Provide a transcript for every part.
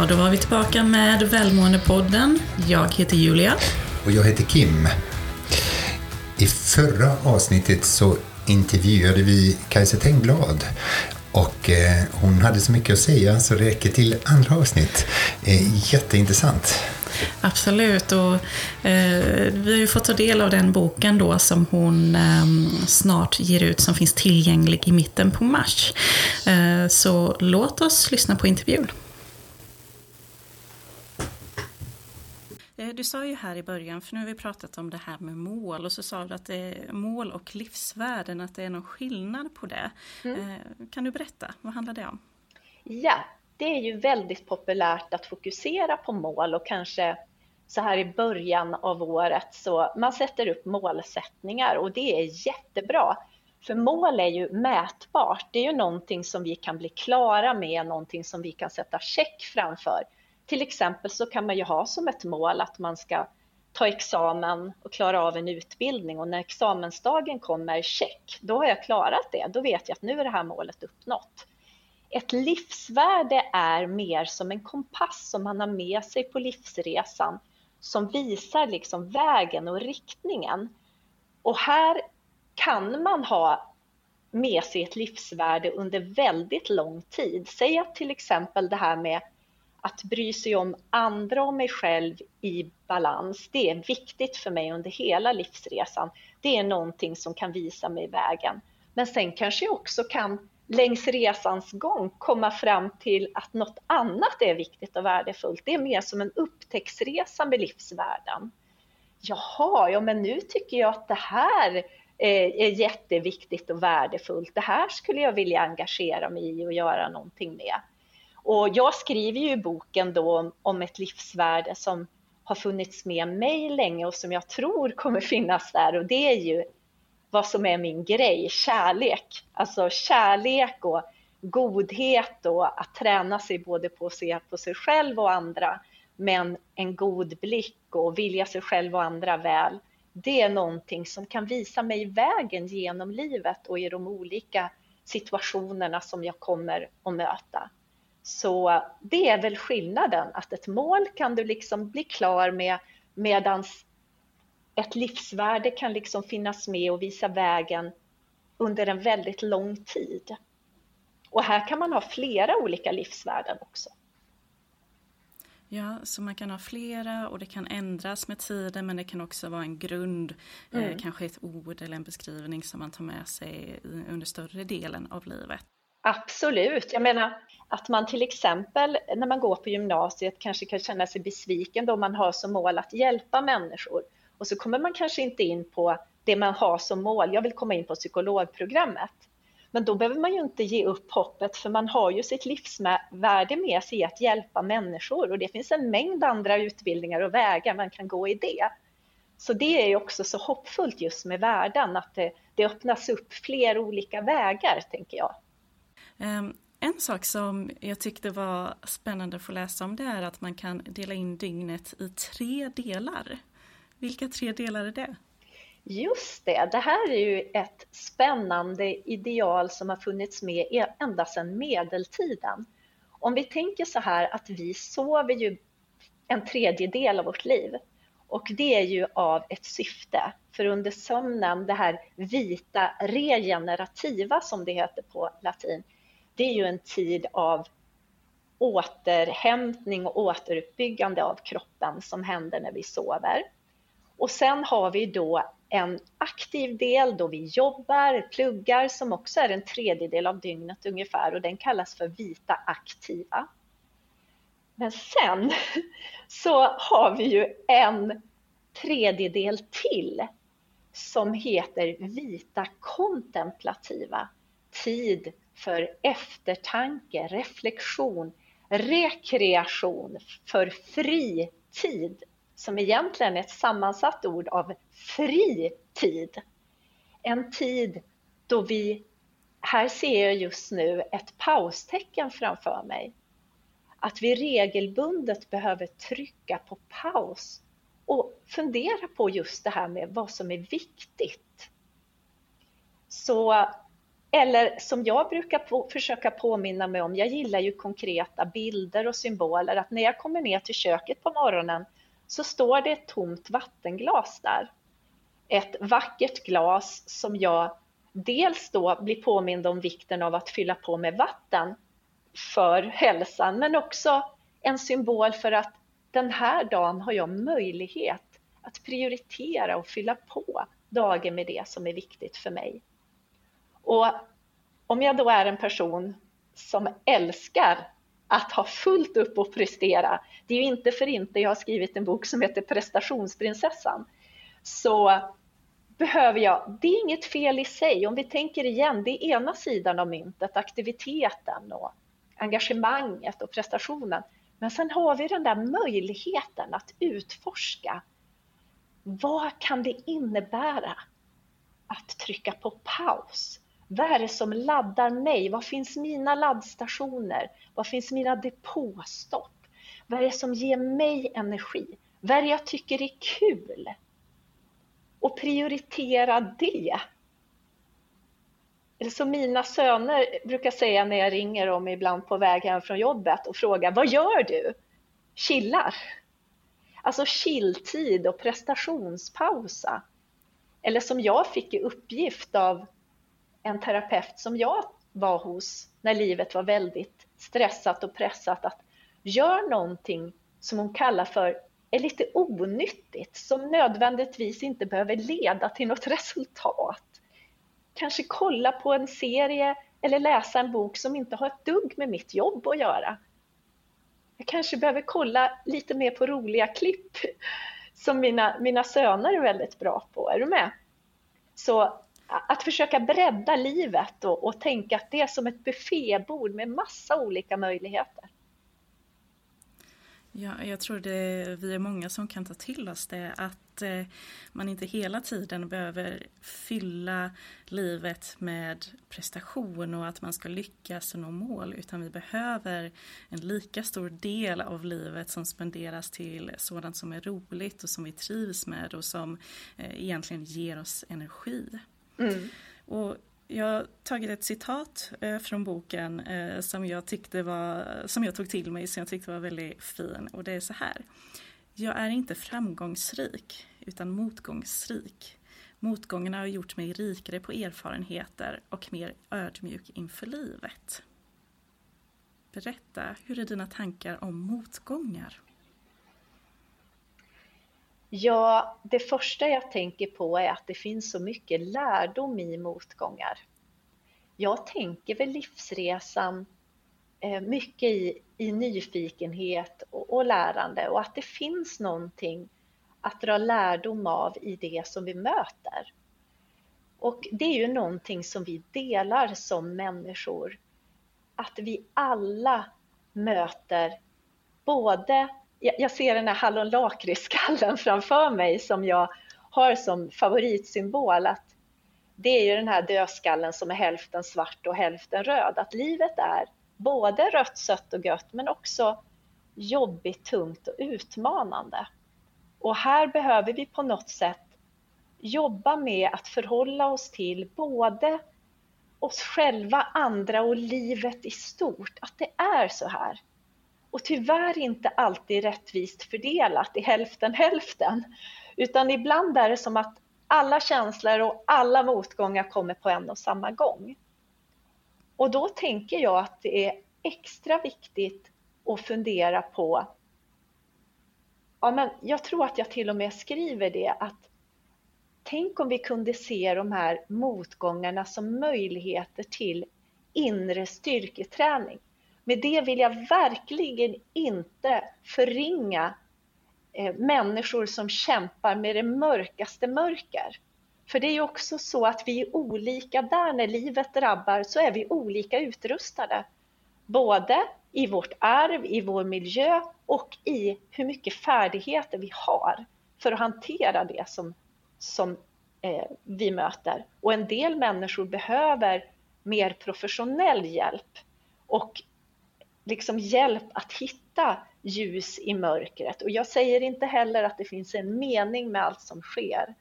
Ja, då var vi tillbaka med Välmåendepodden. Jag heter Julia. Och jag heter Kim. I förra avsnittet så intervjuade vi Kajsa Tengblad och eh, hon hade så mycket att säga så det räcker till andra avsnitt. Eh, jätteintressant. Absolut, och eh, vi har ju fått ta del av den boken då som hon eh, snart ger ut som finns tillgänglig i mitten på mars. Eh, så låt oss lyssna på intervjun. Du sa ju här i början, för nu har vi pratat om det här med mål och så sa du att det är mål och livsvärden, att det är någon skillnad på det. Mm. Eh, kan du berätta, vad handlar det om? Ja, det är ju väldigt populärt att fokusera på mål och kanske så här i början av året så man sätter upp målsättningar och det är jättebra. För mål är ju mätbart. Det är ju någonting som vi kan bli klara med, någonting som vi kan sätta check framför. Till exempel så kan man ju ha som ett mål att man ska ta examen och klara av en utbildning och när examensdagen kommer, check, då har jag klarat det. Då vet jag att nu är det här målet uppnått. Ett livsvärde är mer som en kompass som man har med sig på livsresan som visar liksom vägen och riktningen. Och här kan man ha med sig ett livsvärde under väldigt lång tid. Säg att till exempel det här med att bry sig om andra och mig själv i balans, det är viktigt för mig under hela livsresan. Det är någonting som kan visa mig vägen. Men sen kanske jag också kan längs resans gång komma fram till att något annat är viktigt och värdefullt. Det är mer som en upptäcktsresa med livsvärden. Jaha, ja men nu tycker jag att det här eh, är jätteviktigt och värdefullt. Det här skulle jag vilja engagera mig i och göra någonting med. Och jag skriver ju i boken då om ett livsvärde som har funnits med mig länge och som jag tror kommer finnas där och det är ju vad som är min grej, kärlek. Alltså kärlek och godhet och att träna sig både på att se på sig själv och andra men en god blick och vilja sig själv och andra väl. Det är någonting som kan visa mig vägen genom livet och i de olika situationerna som jag kommer att möta. Så det är väl skillnaden, att ett mål kan du liksom bli klar med medans ett livsvärde kan liksom finnas med och visa vägen under en väldigt lång tid. Och här kan man ha flera olika livsvärden också. Ja, så man kan ha flera och det kan ändras med tiden men det kan också vara en grund, eh, mm. eh, kanske ett ord eller en beskrivning som man tar med sig under större delen av livet. Absolut, jag menar att man till exempel när man går på gymnasiet kanske kan känna sig besviken då man har som mål att hjälpa människor och så kommer man kanske inte in på det man har som mål. Jag vill komma in på psykologprogrammet. Men då behöver man ju inte ge upp hoppet för man har ju sitt livsvärde med sig i att hjälpa människor och det finns en mängd andra utbildningar och vägar man kan gå i det. Så det är ju också så hoppfullt just med världen, att det, det öppnas upp fler olika vägar tänker jag. Ehm, en sak som jag tyckte var spännande att få läsa om det är att man kan dela in dygnet i tre delar. Vilka tre delar är det? Just det, det här är ju ett spännande ideal som har funnits med e- ända sedan medeltiden. Om vi tänker så här att vi sover ju en tredjedel av vårt liv och det är ju av ett syfte. För under sömnen, det här vita regenerativa som det heter på latin, det är ju en tid av återhämtning och återuppbyggande av kroppen som händer när vi sover. Och sen har vi då en aktiv del då vi jobbar, pluggar som också är en tredjedel av dygnet ungefär och den kallas för vita aktiva. Men sen så har vi ju en tredjedel till som heter vita kontemplativa. Tid för eftertanke, reflektion, rekreation, för fritid, som egentligen är ett sammansatt ord av fri tid. En tid då vi, här ser jag just nu ett paustecken framför mig. Att vi regelbundet behöver trycka på paus och fundera på just det här med vad som är viktigt. Så eller som jag brukar på, försöka påminna mig om, jag gillar ju konkreta bilder och symboler, att när jag kommer ner till köket på morgonen så står det ett tomt vattenglas där. Ett vackert glas som jag dels då blir påmind om vikten av att fylla på med vatten för hälsan, men också en symbol för att den här dagen har jag möjlighet att prioritera och fylla på dagen med det som är viktigt för mig. Och om jag då är en person som älskar att ha fullt upp och prestera, det är ju inte för inte jag har skrivit en bok som heter Prestationsprinsessan, så behöver jag, det är inget fel i sig, om vi tänker igen, det är ena sidan av myntet, aktiviteten och engagemanget och prestationen. Men sen har vi den där möjligheten att utforska. Vad kan det innebära att trycka på paus? Vad är det som laddar mig? Var finns mina laddstationer? Var finns mina depåstopp? Vad är det som ger mig energi? Vad är det jag tycker är kul? Och prioritera det. Eller som mina söner brukar säga när jag ringer dem ibland på väg hem från jobbet och frågar Vad gör du? Chillar. Alltså chilltid och prestationspausa. Eller som jag fick i uppgift av en terapeut som jag var hos när livet var väldigt stressat och pressat att gör någonting som hon kallar för är lite onyttigt som nödvändigtvis inte behöver leda till något resultat. Kanske kolla på en serie eller läsa en bok som inte har ett dugg med mitt jobb att göra. Jag kanske behöver kolla lite mer på roliga klipp som mina, mina söner är väldigt bra på. Är du med? Så att försöka bredda livet och, och tänka att det är som ett buffébord med massa olika möjligheter. Ja, jag tror det, vi är många som kan ta till oss det att eh, man inte hela tiden behöver fylla livet med prestation och att man ska lyckas och nå mål utan vi behöver en lika stor del av livet som spenderas till sådant som är roligt och som vi trivs med och som eh, egentligen ger oss energi. Mm. Och jag har tagit ett citat eh, från boken eh, som jag tyckte var, som jag tog till mig, som jag tyckte var väldigt fin. Och det är så här. Jag är inte framgångsrik, utan motgångsrik. Motgångarna har gjort mig rikare på erfarenheter och mer ödmjuk inför livet. Berätta, hur är dina tankar om motgångar? Ja, det första jag tänker på är att det finns så mycket lärdom i motgångar. Jag tänker väl livsresan eh, mycket i, i nyfikenhet och, och lärande och att det finns någonting att dra lärdom av i det som vi möter. Och det är ju någonting som vi delar som människor. Att vi alla möter både jag ser den här hallonlakritsskallen framför mig som jag har som favoritsymbol. Att det är ju den här dödskallen som är hälften svart och hälften röd. Att livet är både rött, sött och gött men också jobbigt, tungt och utmanande. Och här behöver vi på något sätt jobba med att förhålla oss till både oss själva, andra och livet i stort. Att det är så här och tyvärr inte alltid rättvist fördelat i hälften hälften. Utan ibland är det som att alla känslor och alla motgångar kommer på en och samma gång. Och då tänker jag att det är extra viktigt att fundera på, ja men jag tror att jag till och med skriver det, att tänk om vi kunde se de här motgångarna som möjligheter till inre styrketräning. Med det vill jag verkligen inte förringa eh, människor som kämpar med det mörkaste mörker. För det är ju också så att vi är olika där när livet drabbar så är vi olika utrustade. Både i vårt arv, i vår miljö och i hur mycket färdigheter vi har för att hantera det som, som eh, vi möter. Och en del människor behöver mer professionell hjälp och liksom hjälp att hitta ljus i mörkret. Och jag säger inte heller att det finns en mening med allt som sker.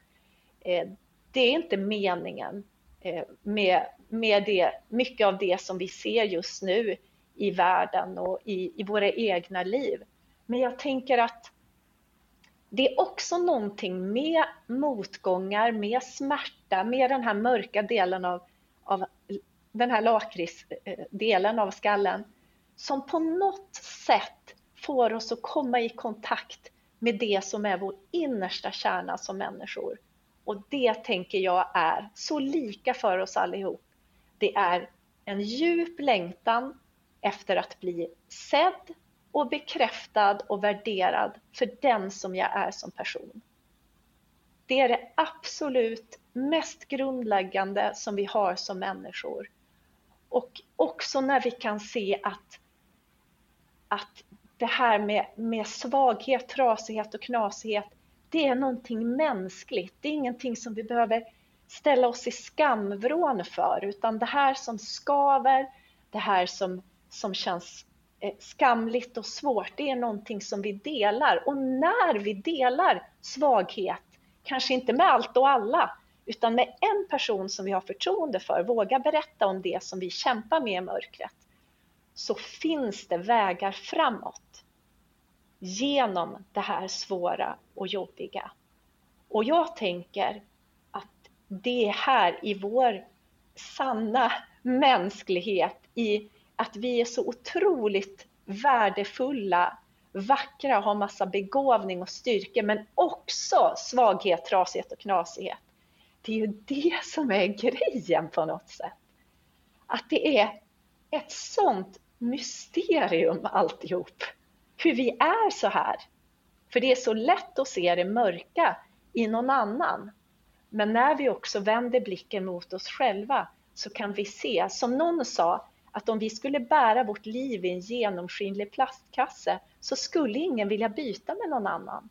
Eh, det är inte meningen. Eh, med, med det, mycket av det som vi ser just nu i världen och i, i våra egna liv. Men jag tänker att det är också någonting med motgångar, med smärta, med den här mörka delen av, av den här lakritsdelen eh, av skallen som på något sätt får oss att komma i kontakt med det som är vår innersta kärna som människor. Och det tänker jag är så lika för oss allihop. Det är en djup längtan efter att bli sedd och bekräftad och värderad för den som jag är som person. Det är det absolut mest grundläggande som vi har som människor. Och också när vi kan se att, att det här med, med svaghet, trasighet och knasighet, det är någonting mänskligt. Det är ingenting som vi behöver ställa oss i skamvrån för, utan det här som skaver, det här som, som känns eh, skamligt och svårt, det är någonting som vi delar. Och när vi delar svaghet, kanske inte med allt och alla, utan med en person som vi har förtroende för, våga berätta om det som vi kämpar med i mörkret, så finns det vägar framåt genom det här svåra och jobbiga. Och jag tänker att det är här i vår sanna mänsklighet, i att vi är så otroligt värdefulla, vackra, har massa begåvning och styrka, men också svaghet, trasighet och knasighet. Det är ju det som är grejen på något sätt. Att det är ett sånt mysterium alltihop. Hur vi är så här. För det är så lätt att se det mörka i någon annan. Men när vi också vänder blicken mot oss själva så kan vi se, som någon sa, att om vi skulle bära vårt liv i en genomskinlig plastkasse så skulle ingen vilja byta med någon annan.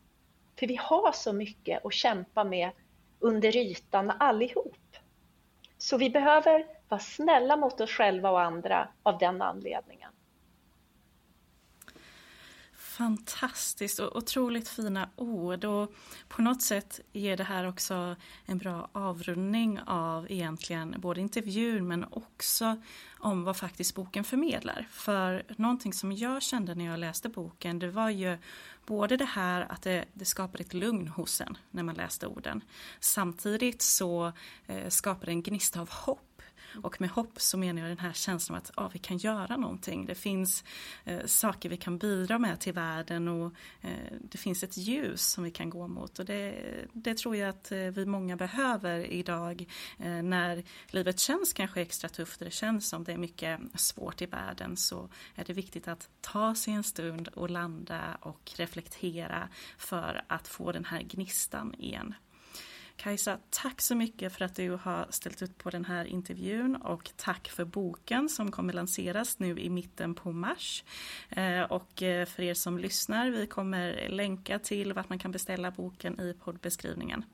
För vi har så mycket att kämpa med under ytan allihop. Så vi behöver vara snälla mot oss själva och andra av den anledningen. Fantastiskt och otroligt fina ord och på något sätt ger det här också en bra avrundning av egentligen både intervjun men också om vad faktiskt boken förmedlar. För någonting som jag kände när jag läste boken det var ju både det här att det, det skapar ett lugn hos en när man läste orden. Samtidigt så eh, skapar det en gnista av hopp och med hopp så menar jag den här känslan av att ja, vi kan göra någonting. Det finns eh, saker vi kan bidra med till världen och eh, det finns ett ljus som vi kan gå mot. Och det, det tror jag att eh, vi många behöver idag eh, när livet känns kanske extra tufft och det känns som det är mycket svårt i världen så är det viktigt att ta sig en stund och landa och reflektera för att få den här gnistan igen. Kajsa, tack så mycket för att du har ställt upp på den här intervjun och tack för boken som kommer lanseras nu i mitten på mars. Eh, och eh, för er som lyssnar, vi kommer länka till vart man kan beställa boken i poddbeskrivningen.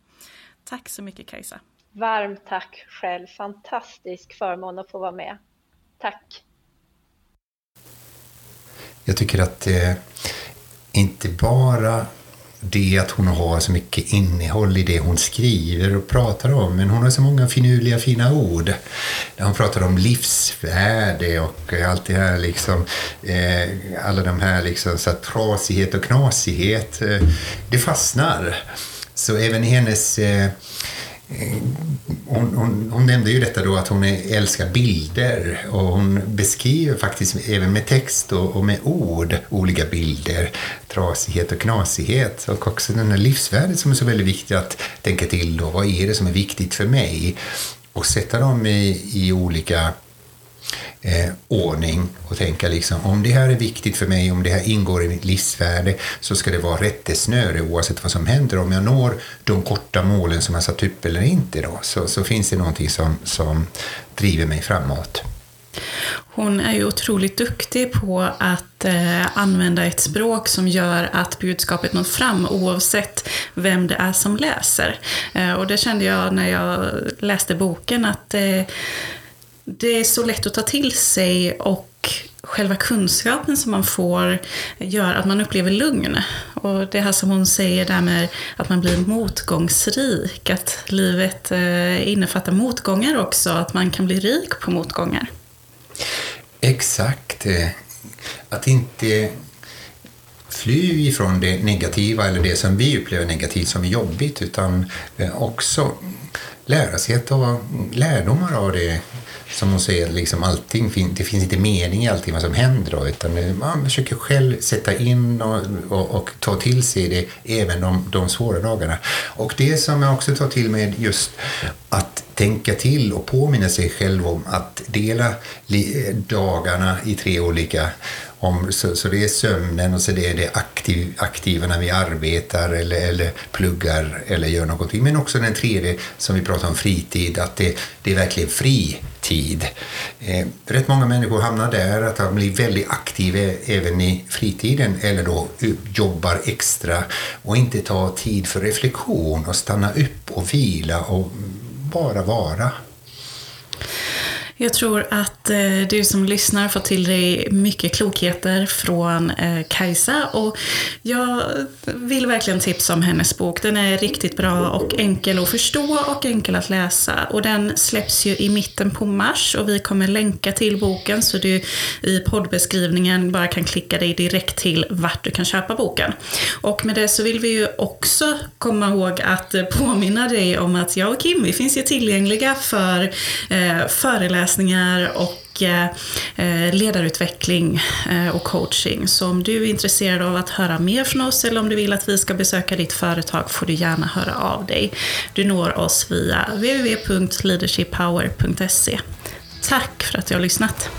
Tack så mycket Kajsa. Varmt tack själv, fantastisk förmån att få vara med. Tack. Jag tycker att det inte bara det att hon har så mycket innehåll i det hon skriver och pratar om. Men hon har så många finurliga, fina ord. Hon pratar om livsvärde och allt det här liksom. Eh, alla de här liksom så här, trasighet och knasighet. Eh, det fastnar. Så även hennes eh, hon, hon, hon, nämnde ju detta då att hon älskar bilder och hon beskriver faktiskt även med text och, och, med ord olika bilder, trasighet och knasighet och också den här livsvärdet som är så väldigt viktigt att tänka till då. Vad är det som är viktigt för mig? Och sätta dem i, i olika eh, ordning och tänka liksom om det här är viktigt för mig, om det här ingår i mitt livsvärde så ska det vara rättesnöre oavsett vad som händer. Om jag når de korta målen som jag satt upp eller inte då, så, så finns det någonting som, som driver mig framåt. Hon är ju otroligt duktig på att eh, använda ett språk som gör att budskapet når fram oavsett vem det är som läser. Eh, och det kände jag när jag läste boken att eh, det är så lätt att ta till sig och själva kunskapen som man får gör att man upplever lugn. Och det här som hon säger där med att man blir motgångsrik, att livet eh, innefattar motgångar också, att man kan bli rik på motgångar. Exakt. Eh, att inte fly ifrån det negativa eller det som vi upplever negativt som är jobbigt utan eh, också lära sig att ta lärdomar av det som hon säger, liksom allting, det finns inte mening i allting vad som händer då, utan man försöker själv sätta in och, och, och ta till sig det även de, de svåra dagarna. Och det som jag också tar till mig just att tänka till och påminna sig själv om att dela dagarna i tre olika om, så, så det är sömnen och så det är det aktiv, aktiva när vi arbetar eller, eller pluggar eller gör någonting. Men också den tredje som vi pratar om, fritid, att det, det är verkligen fri tid. Eh, rätt många människor hamnar där, att de blir väldigt aktiva även i fritiden eller då jobbar extra och inte tar tid för reflektion och stanna upp och vila och bara vara. Jag tror att eh, du som lyssnar får till dig mycket klokheter från eh, Kajsa. Och jag vill verkligen tipsa om hennes bok. Den är riktigt bra och enkel att förstå och enkel att läsa. Och den släpps ju i mitten på mars och vi kommer länka till boken så du i poddbeskrivningen bara kan klicka dig direkt till vart du kan köpa boken. Och med det så vill vi ju också komma ihåg att påminna dig om att jag och Kim, vi finns ju tillgängliga för eh, föreläsningar föreläsningar och eh, eh ledarutveckling eh, och coaching. Så om du är intresserad av att höra mer från oss eller om du vill att vi ska besöka ditt företag får du gärna höra av dig. Du når oss via www.leadershippower.se. Tack för att du har lyssnat.